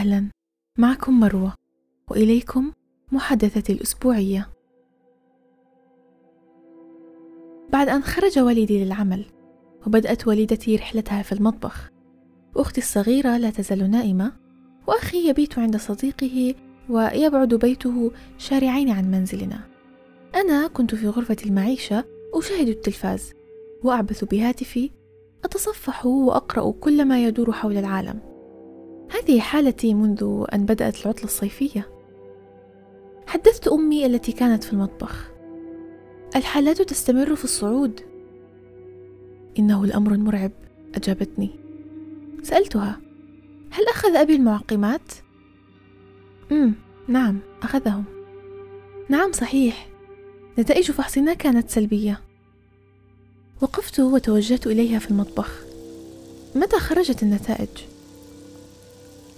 أهلا. معكم مروة وإليكم محادثتي الأسبوعية. بعد أن خرج والدي للعمل وبدأت والدتي رحلتها في المطبخ. أختي الصغيرة لا تزال نائمة وأخي يبيت عند صديقه ويبعد بيته شارعين عن منزلنا. أنا كنت في غرفة المعيشة أشاهد التلفاز وأعبث بهاتفي أتصفح وأقرأ كل ما يدور حول العالم. هذه حالتي منذ أن بدأت العطلة الصيفية. حدثت أمي التي كانت في المطبخ. الحالات تستمر في الصعود. إنه الأمر مرعب أجابتني. سألتها هل أخذ أبي المعقمات؟ أمم نعم أخذهم. نعم صحيح. نتائج فحصنا كانت سلبية. وقفت وتوجهت إليها في المطبخ. متى خرجت النتائج؟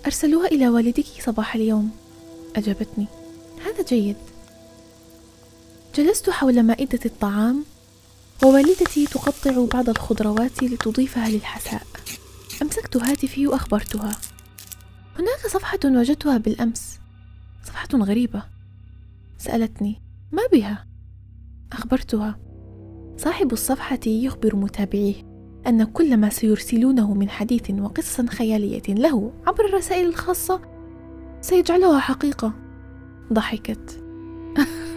أرسلوها إلى والدك صباح اليوم. أجابتني. هذا جيد. جلست حول مائدة الطعام ووالدتي تقطع بعض الخضروات لتضيفها للحساء. أمسكت هاتفي وأخبرتها. هناك صفحة وجدتها بالأمس. صفحة غريبة. سألتني ما بها؟ أخبرتها. صاحب الصفحة يخبر متابعيه. أن كل ما سيرسلونه من حديث وقصص خيالية له عبر الرسائل الخاصة سيجعلها حقيقة. ضحكت.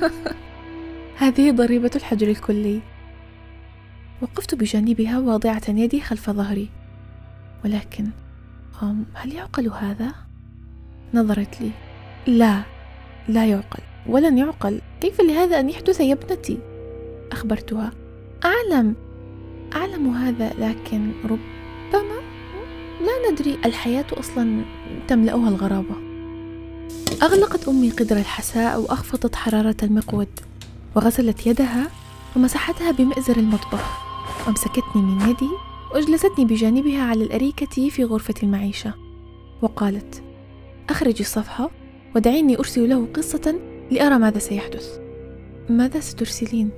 هذه ضريبة الحجر الكلي. وقفت بجانبها واضعة يدي خلف ظهري. ولكن هل يعقل هذا؟ نظرت لي. لا لا يعقل ولن يعقل. كيف لهذا أن يحدث يا ابنتي؟ أخبرتها. أعلم. أعلم هذا لكن ربما لا ندري الحياة أصلا تملأها الغرابة. أغلقت أمي قدر الحساء وأخفضت حرارة المقود وغسلت يدها ومسحتها بمئزر المطبخ. وأمسكتني من يدي وأجلستني بجانبها على الأريكة في غرفة المعيشة وقالت أخرجي الصفحة ودعيني أرسل له قصة لأرى ماذا سيحدث. ماذا سترسلين؟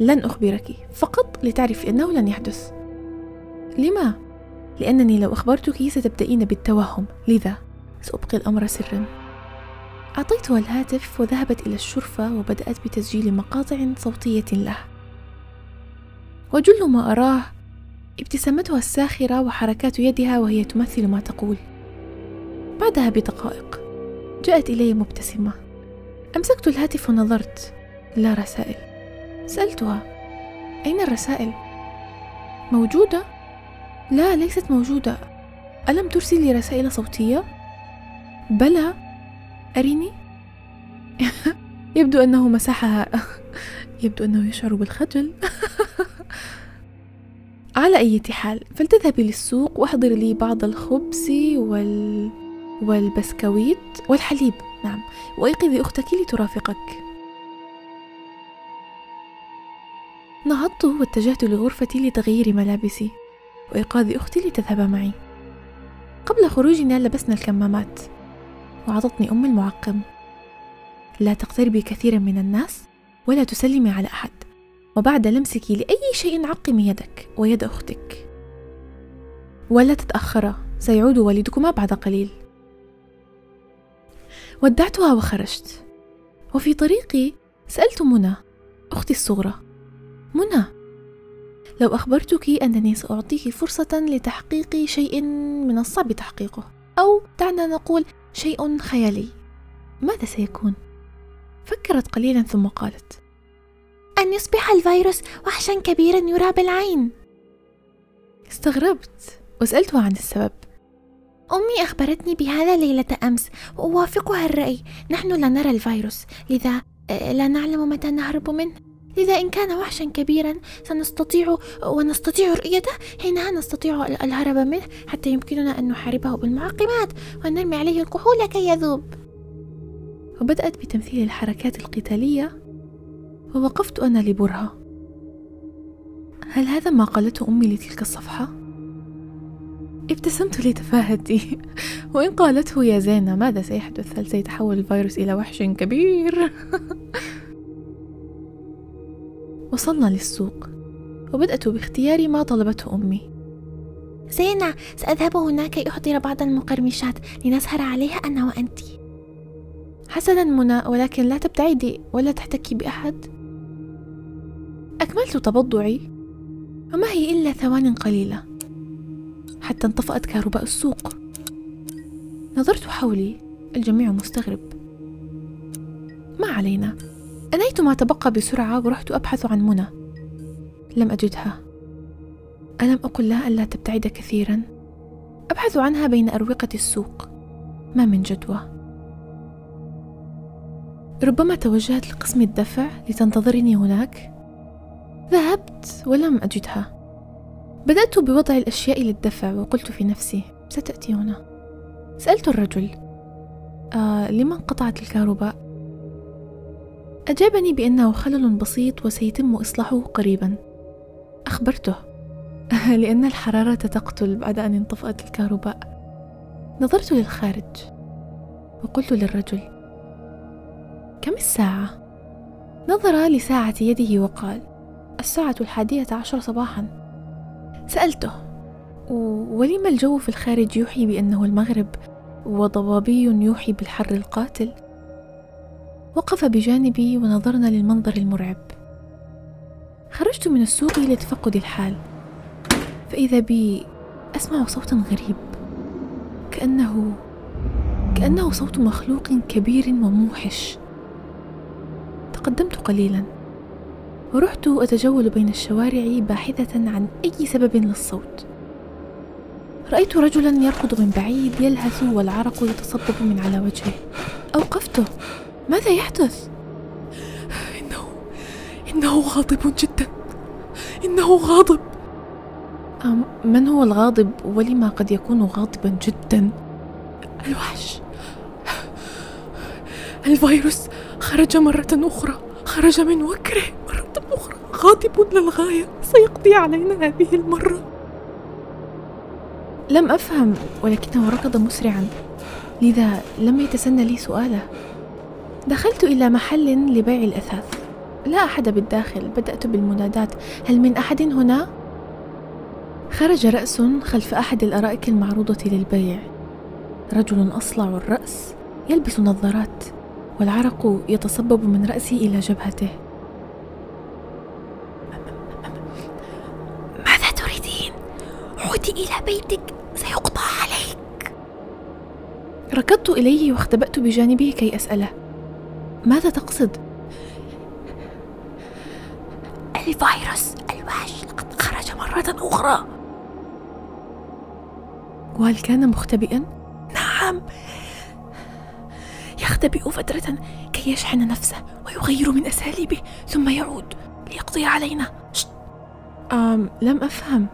لن أخبرك. فقط لتعرفي أنه لن يحدث. لما؟ لأنني لو أخبرتك ستبدأين بالتوهم. لذا؟ سأبقي الأمر سرا. أعطيتها الهاتف وذهبت إلى الشرفة وبدأت بتسجيل مقاطع صوتية له. وجل ما أراه ابتسامتها الساخرة وحركات يدها وهي تمثل ما تقول. بعدها بدقائق جاءت إلي مبتسمة. أمسكت الهاتف ونظرت. لا رسائل. سألتها أين الرسائل؟ موجودة؟ لا ليست موجودة. ألم ترسل لي رسائل صوتية؟ بلى. أريني؟ يبدو أنه مسحها يبدو أنه يشعر بالخجل. على أي حال فلتذهبي للسوق واحضري لي بعض الخبز وال... والبسكويت والحليب. نعم. وأيقظي أختك لترافقك. نهضت واتجهت لغرفتي لتغيير ملابسي وإيقاظ أختي لتذهب معي. قبل خروجنا لبسنا الكمامات وعطتني أم المعقم. لا تقتربي كثيرا من الناس ولا تسلمي على أحد. وبعد لمسك لأي شيء عقمي يدك ويد أختك. ولا تتأخرا سيعود والدكما بعد قليل. ودعتها وخرجت. وفي طريقي سألت منى أختي الصغرى منى. لو أخبرتك أنني سأعطيك فرصة لتحقيق شيء من الصعب تحقيقه أو دعنا نقول شيء خيالي. ماذا سيكون؟ فكرت قليلا ثم قالت أن يصبح الفيروس وحشا كبيرا يرى بالعين. استغربت وسألتها عن السبب. أمي أخبرتني بهذا ليلة أمس وأوافقها الرأي. نحن لا نرى الفيروس لذا آه، لا نعلم متى نهرب منه. لذا إن كان وحشا كبيرا سنستطيع ونستطيع رؤيته حينها نستطيع الهرب منه حتى يمكننا أن نحاربه بالمعقمات ونرمي عليه الكحول كي يذوب وبدأت بتمثيل الحركات القتالية ووقفت أنا لبرهة هل هذا ما قالته أمي لتلك الصفحة؟ ابتسمت لتفاهتي وإن قالته يا زينة ماذا سيحدث؟ هل سيتحول الفيروس إلى وحش كبير؟ وصلنا للسوق. وبدأت باختيار ما طلبته أمي. زينة سأذهب هناك لأحضر بعض المقرمشات لنسهر عليها أنا وأنت. حسنا منى ولكن لا تبتعدي ولا تحتكي بأحد. أكملت تبضعي وما هي إلا ثوان قليلة. حتى انطفأت كهرباء السوق. نظرت حولي الجميع مستغرب. ما علينا؟ أنيت ما تبقى بسرعة ورحت أبحث عن منى. لم أجدها. ألم أقل لها ألا تبتعد كثيرا؟ أبحث عنها بين أروقة السوق. ما من جدوى. ربما توجهت لقسم الدفع لتنتظرني هناك؟ ذهبت ولم أجدها. بدأت بوضع الأشياء للدفع وقلت في نفسي ستأتي هنا سألت الرجل. آه لما انقطعت الكهرباء؟ أجابني بأنه خلل بسيط وسيتم إصلاحه قريبا. أخبرته. لأن الحرارة تقتل بعد أن انطفأت الكهرباء. نظرت للخارج. وقلت للرجل كم الساعة؟ نظر لساعة يده وقال الساعة الحادية عشر صباحا. سألته ولم الجو في الخارج يوحي بأنه المغرب؟ وضبابي يوحي بالحر القاتل؟ وقف بجانبي ونظرنا للمنظر المرعب. خرجت من السوق لتفقد الحال. فإذا بي أسمع صوتا غريب. كأنه كأنه صوت مخلوق كبير وموحش. تقدمت قليلا. ورحت أتجول بين الشوارع باحثة عن أي سبب للصوت. رأيت رجلا يركض من بعيد يلهث والعرق يتصبب من على وجهه. أوقفته. ماذا يحدث؟ إنه إنه غاضب جدا. إنه غاضب. من هو الغاضب ولما قد يكون غاضبا جدا؟ الوحش. الفيروس خرج مرة أخرى. خرج من وكره مرة أخرى. غاضب للغاية. سيقضي علينا هذه المرة. لم أفهم ولكنه ركض مسرعا. لذا لم يتسنى لي سؤاله. دخلت إلى محل لبيع الأثاث. لا أحد بالداخل بدأت بالمنادات. هل من أحد هنا؟ خرج رأس خلف أحد الأرائك المعروضة للبيع. رجل أصلع الرأس يلبس نظارات والعرق يتصبب من رأسي إلى جبهته. ماذا تريدين؟ عودي إلى بيتك سيقضى عليك. ركضت إليه واختبأت بجانبه كي أسأله. ماذا تقصد؟ الفيروس الوحش لقد خرج مرة أخرى. وهل كان مختبئا؟ نعم. يختبئ فترة كي يشحن نفسه ويغير من أساليبه ثم يعود ليقضي علينا. أم لم أفهم.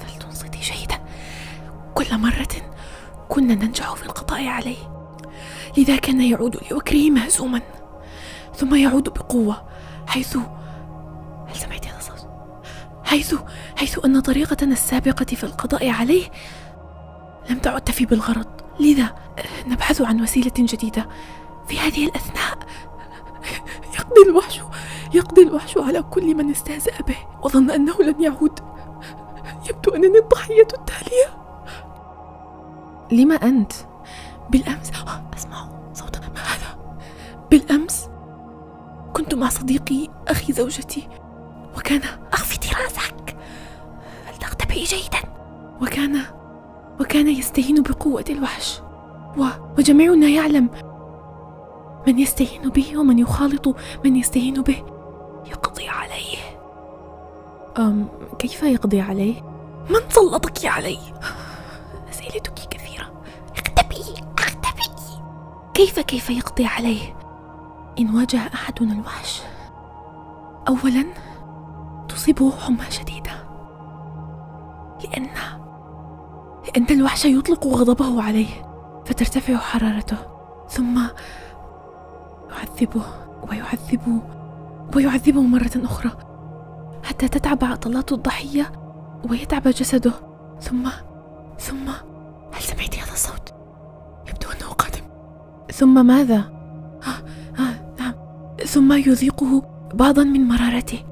فلتنصتي جيدا كل مرة كنا ننجح في القضاء عليه. لذا كان يعود لوكره مهزوما ثم يعود بقوة حيث هل سمعت هذا الصوت؟ حيث حيث أن طريقتنا السابقة في القضاء عليه لم تعد تفي بالغرض. لذا نبحث عن وسيلة جديدة في هذه الأثناء. يقضي الوحش يقضي الوحش على كل من استهزأ به. وظن أنه لن يعود. يبدو أنني الضحية التالية. لما أنت؟ بالأمس. أسمع صوتا ما هذا بالأمس كنت مع صديقي أخي زوجتي وكان أخفضي رأسك فلتختبئي جيدا وكان وكان يستهين بقوة الوحش و... وجميعنا يعلم من يستهين به ومن يخالط من يستهين به يقضي عليه أم كيف يقضي عليه؟ من سلطك عليه؟ أسئلتك كثيرة اختبئي اختبئي كيف كيف يقضي عليه؟ إن واجه أحدنا الوحش أولا تصيبه حمى شديدة لأن لأن الوحش يطلق غضبه عليه فترتفع حرارته ثم يعذبه ويعذبه ويعذبه مرة أخرى حتى تتعب عضلات الضحية ويتعب جسده ثم ثم هل سمعت هذا الصوت؟ يبدو أنه قادم ثم ماذا؟ ثم يذيقه بعضا من مرارته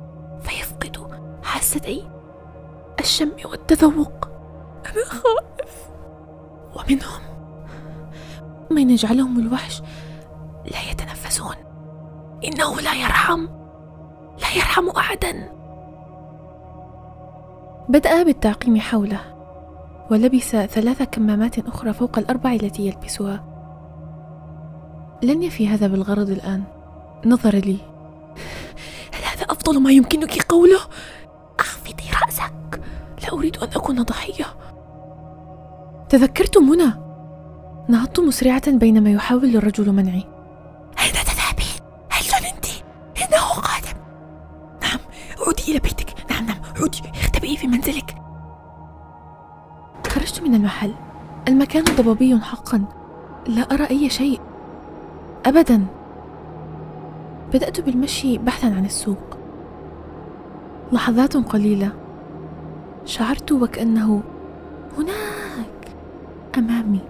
فيفقد حاسة الشم والتذوق أنا خائف ومنهم من يجعلهم الوحش لا يتنفسون. إنه لا يرحم لا يرحم أحدا. بدأ بالتعقيم حوله ولبس ثلاث كمامات أخرى فوق الأربع التي يلبسها. لن يفي هذا بالغرض الآن. نظر لي. هل هذا أفضل ما يمكنك قوله؟ أخفضي رأسك. لا أريد أن أكون ضحية. تذكرت منى نهضت مسرعة بينما يحاول الرجل منعي. أين تذهبين؟ هل ظننت؟ إنه قادم؟ نعم عودي إلى بيتك. نعم نعم عودي. اختبئي في منزلك. خرجت من المحل. المكان ضبابي حقا. لا أرى أي شيء. أبدا. بدأت بالمشي بحثا عن السوق. لحظات قليلة. شعرت وكأنه هناك أمامي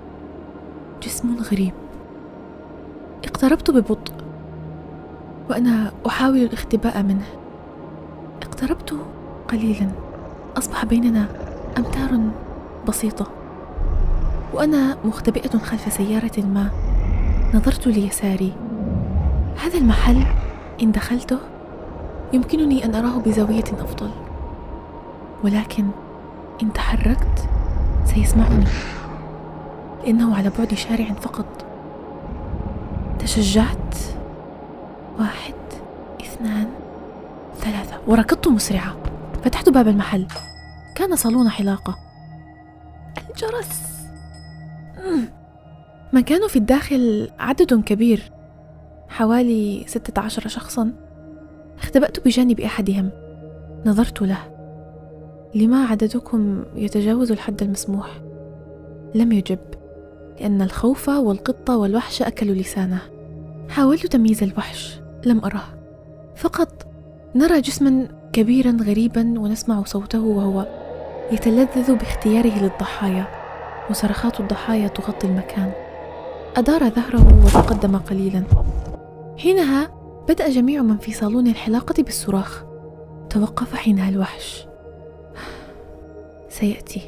جسم غريب. اقتربت ببطء. وأنا أحاول الاختباء منه. اقتربت قليلا. أصبح بيننا أمتار بسيطة. وأنا مختبئة خلف سيارة ما. نظرت ليساري. هذا المحل إن دخلته يمكنني أن أراه بزاوية أفضل. ولكن إن تحركت سيسمعني. لأنه على بعد شارع فقط. تشجعت واحد اثنان ثلاثة. وركضت مسرعة. فتحت باب المحل. كان صالون حلاقة. الجرس. مكان في الداخل عدد كبير. حوالي ستة عشر شخصا اختبأت بجانب أحدهم. نظرت له. لما عددكم يتجاوز الحد المسموح؟ لم يجب لأن الخوف والقطة والوحش أكلوا لسانه. حاولت تمييز الوحش لم أره. فقط نرى جسما كبيرا غريبا ونسمع صوته وهو يتلذذ باختياره للضحايا. وصرخات الضحايا تغطي المكان. أدار ظهره وتقدم قليلا. حينها بدأ جميع من في صالون الحلاقة بالصراخ. توقف حينها الوحش. سيأتي.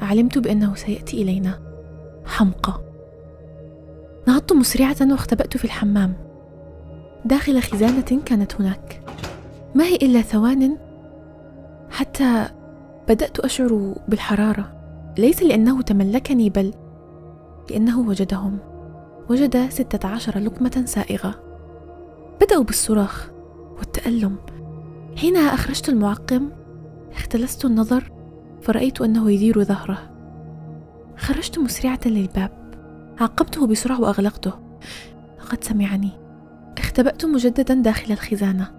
علمت بأنه سيأتي إلينا. حمقى. نهضت مسرعة واختبأت في الحمام. داخل خزانة كانت هناك. ما هي إلا ثوان؟ حتى بدأت أشعر بالحرارة. ليس لأنه تملكني بل لأنه وجدهم. وجد ستة عشر لقمة سائغة. بدأوا بالصراخ والتألم. حينها أخرجت المعقم اختلست النظر فرأيت أنه يدير ظهره. خرجت مسرعة للباب. عقبته بسرعة وأغلقته. لقد سمعني. اختبأت مجددا داخل الخزانة.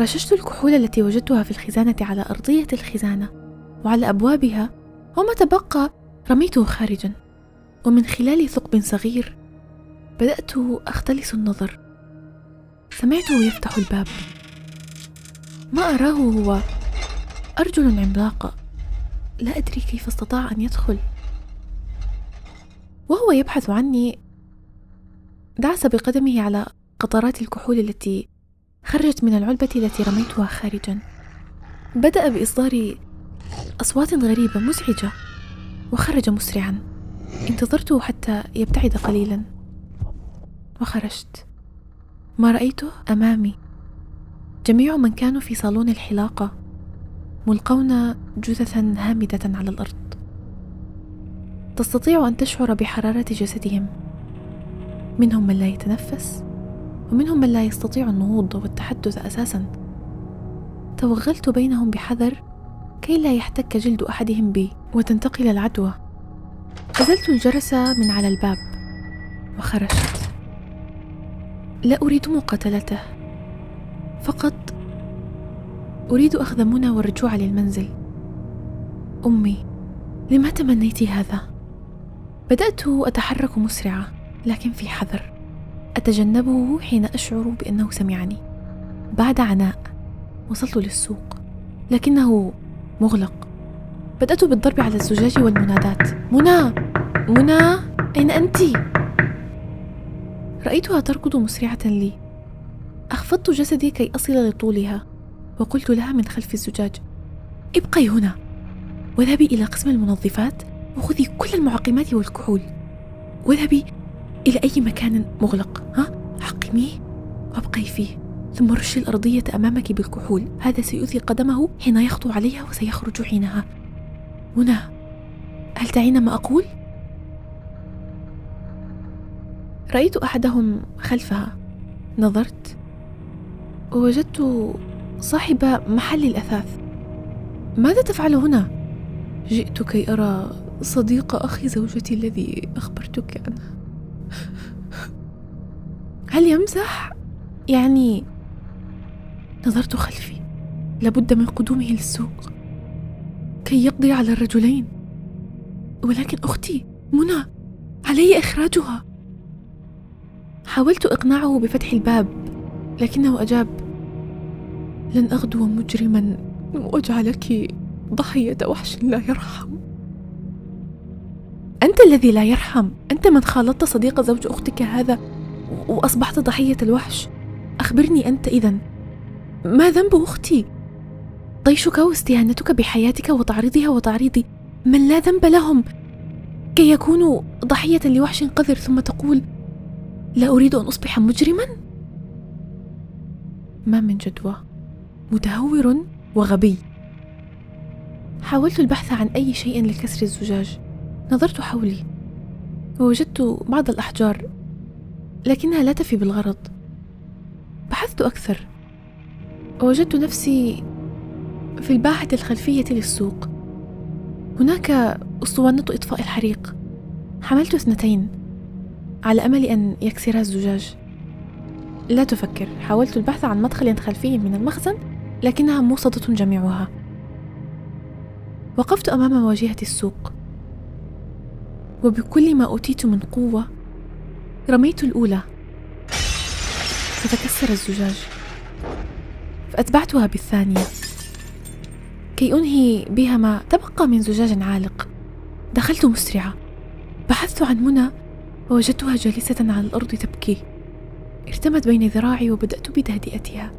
رششت الكحول التي وجدتها في الخزانة على أرضية الخزانة وعلى أبوابها وما تبقى رميته خارجا. ومن خلال ثقب صغير بدأت أختلس النظر. سمعته يفتح الباب. ما أراه هو. أرجل عملاقة لا أدري كيف استطاع أن يدخل. وهو يبحث عني. دعس بقدمه على قطرات الكحول التي خرجت من العلبة التي رميتها خارجا. بدأ بإصدار أصوات غريبة مزعجة وخرج مسرعا. انتظرته حتى يبتعد قليلا. وخرجت. ما رأيته أمامي. جميع من كانوا في صالون الحلاقة ملقون جثثا هامدة على الأرض. تستطيع أن تشعر بحرارة جسدهم. منهم من لا يتنفس ومنهم من لا يستطيع النهوض والتحدث أساسا. توغلت بينهم بحذر كي لا يحتك جلد أحدهم بي وتنتقل العدوى. أزلت الجرس من على الباب وخرجت. لا أريد مقاتلته. فقط أريد أخذ منى والرجوع للمنزل. أمي لما تمنيت هذا؟ بدأت أتحرك مسرعة لكن في حذر. أتجنبه حين أشعر بأنه سمعني. بعد عناء وصلت للسوق. لكنه مغلق. بدأت بالضرب على الزجاج والمنادات. منى! منى! أين أنت؟ رأيتها تركض مسرعة لي. أخفضت جسدي كي أصل لطولها وقلت لها من خلف الزجاج ابقي هنا واذهبي إلى قسم المنظفات وخذي كل المعقمات والكحول. واذهبي إلى أي مكان مغلق ها؟ عقميه وابقي فيه ثم رشي الأرضية أمامك بالكحول. هذا سيؤذي قدمه حين يخطو عليها وسيخرج حينها منى هل تعين ما أقول؟ رأيت أحدهم خلفها. نظرت. ووجدت صاحب محل الأثاث. ماذا تفعل هنا؟ جئت كي أرى صديق أخي زوجتي الذي أخبرتك عنه. هل يمزح؟ يعني نظرت خلفي. لابد من قدومه للسوق. كي يقضي على الرجلين. ولكن أختي منى علي إخراجها. حاولت إقناعه بفتح الباب لكنه أجاب لن أغدو مجرما وأجعلك ضحية وحش لا يرحم. أنت الذي لا يرحم أنت من خالطت صديق زوج أختك هذا وأصبحت ضحية الوحش. أخبرني أنت اذا ما ذنب أختي؟ طيشك واستهانتك بحياتك وتعريضها وتعريض من لا ذنب لهم؟ كي يكونوا ضحية لوحش قذر ثم تقول لا أريد أن أصبح مجرما؟ ما من جدوى. متهور وغبي. حاولت البحث عن أي شيء لكسر الزجاج. نظرت حولي. ووجدت بعض الأحجار. لكنها لا تفي بالغرض. بحثت أكثر. ووجدت نفسي في الباحة الخلفية للسوق. هناك أسطوانة إطفاء الحريق. حملت اثنتين. على أمل أن يكسرا الزجاج. لا تفكر حاولت البحث عن مدخل خلفي من المخزن لكنها موصدة جميعها. وقفت أمام واجهة السوق. وبكل ما أوتيت من قوة رميت الأولى. فتكسر الزجاج. فأتبعتها بالثانية. كي أنهي بها ما تبقى من زجاج عالق. دخلت مسرعة. بحثت عن منى ووجدتها جالسة على الأرض تبكي. ارتمت بين ذراعي وبدأت بتهدئتها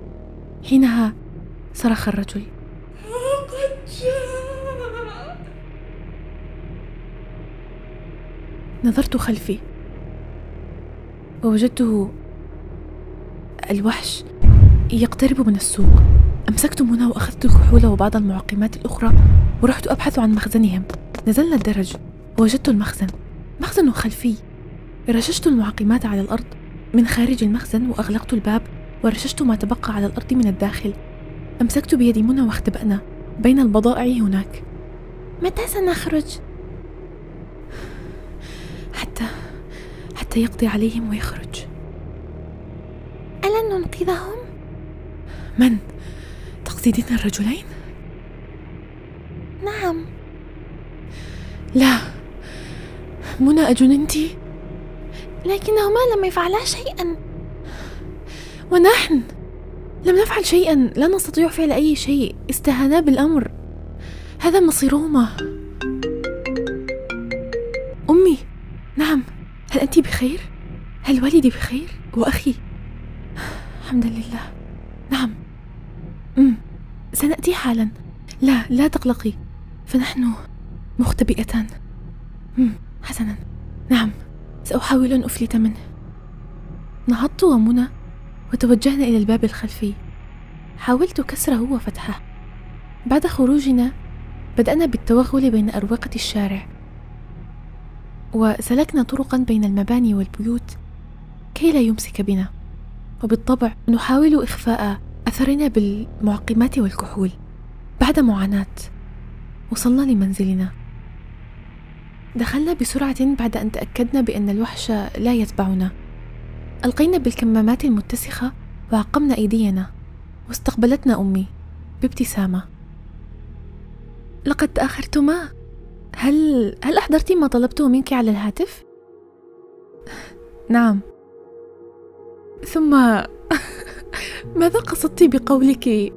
حينها صرخ الرجل. قد جاء نظرت خلفي. ووجدته الوحش يقترب من السوق. أمسكت منى وأخذت الكحول وبعض المعقمات الأخرى ورحت أبحث عن مخزنهم. نزلنا الدرج. ووجدت المخزن. مخزن خلفي. رششت المعقمات على الأرض من خارج المخزن وأغلقت الباب ورششت ما تبقى على الأرض من الداخل أمسكت بيد منى واختبأنا بين البضائع هناك متى سنخرج؟ حتى حتى يقضي عليهم ويخرج ألن ننقذهم؟ من؟ تقصدين الرجلين؟ نعم لا منى أجننتِ؟ لكنهما لم يفعلا شيئا. ونحن لم نفعل شيئا. لا نستطيع فعل أي شيء. استهانا بالأمر. هذا مصيرهما أمي. نعم. هل أنت بخير؟ هل والدي بخير؟ وأخي؟ الحمد لله. نعم. أم. سنأتي حالا. لا لا تقلقي. فنحن مختبئتان. حسنا. نعم. سأحاول أن أفلت منه. نهضت ومنى وتوجهنا إلى الباب الخلفي. حاولت كسره وفتحه. بعد خروجنا بدأنا بالتوغل بين أروقة الشارع. وسلكنا طرقا بين المباني والبيوت كي لا يمسك بنا. وبالطبع نحاول إخفاء أثرنا بالمعقمات والكحول. بعد معاناة وصلنا لمنزلنا. دخلنا بسرعة بعد أن تأكدنا بأن الوحش لا يتبعنا. ألقينا بالكمامات المتسخة وعقمنا أيدينا. واستقبلتنا أمي بابتسامة. لقد تأخرتما؟ هل هل أحضرت ما طلبته منك على الهاتف؟ نعم. ثم ماذا قصدت بقولك؟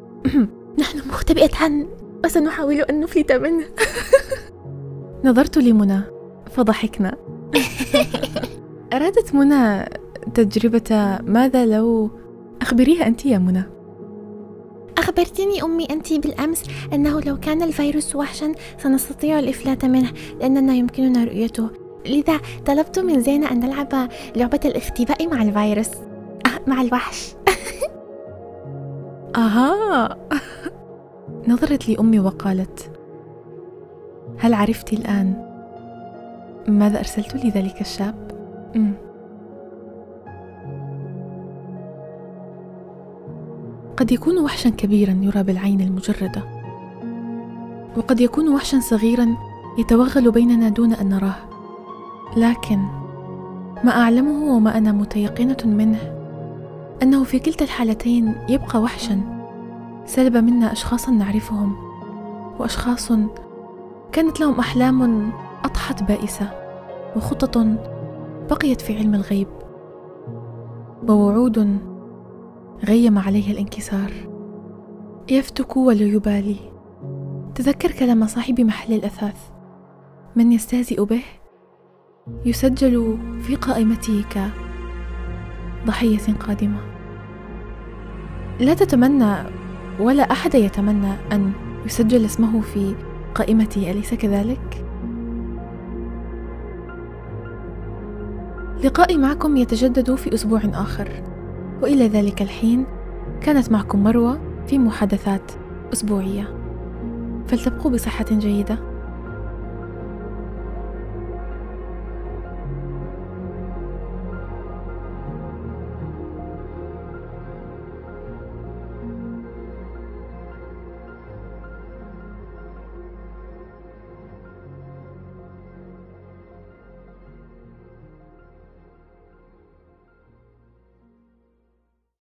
نحن مختبئتان وسنحاول أن نفلت منه. نظرت لمنى فضحكنا. أرادت منى تجربة ماذا لو أخبريها أنت يا منى؟ أخبرتني أمي أنت بالأمس أنه لو كان الفيروس وحشا سنستطيع الإفلات منه لأننا يمكننا رؤيته. لذا طلبت من زينة أن نلعب لعبة الاختباء مع الفيروس. أه مع الوحش. أها. نظرت لي أمي وقالت هل عرفتي الآن ماذا أرسلت لي ذلك الشاب؟ م. قد يكون وحشا كبيرا يرى بالعين المجردة وقد يكون وحشا صغيرا يتوغل بيننا دون أن نراه لكن ما أعلمه وما أنا متيقنة منه أنه في كلتا الحالتين يبقى وحشا سلب منا اشخاصا نعرفهم وأشخاص كانت لهم أحلام أضحت بائسة وخطط بقيت في علم الغيب ووعود غيم عليه الانكسار. يفتك ولا يبالي تذكر كلام صاحب محل الأثاث. من يستهزئ به؟ يسجل في قائمته كضحية قادمة. لا تتمنى ولا أحد يتمنى أن يسجل اسمه في قائمتي أليس كذلك؟ لقائي معكم يتجدد في أسبوع آخر. وإلى ذلك الحين كانت معكم مروة في محادثات أسبوعية. فلتبقوا بصحة جيدة.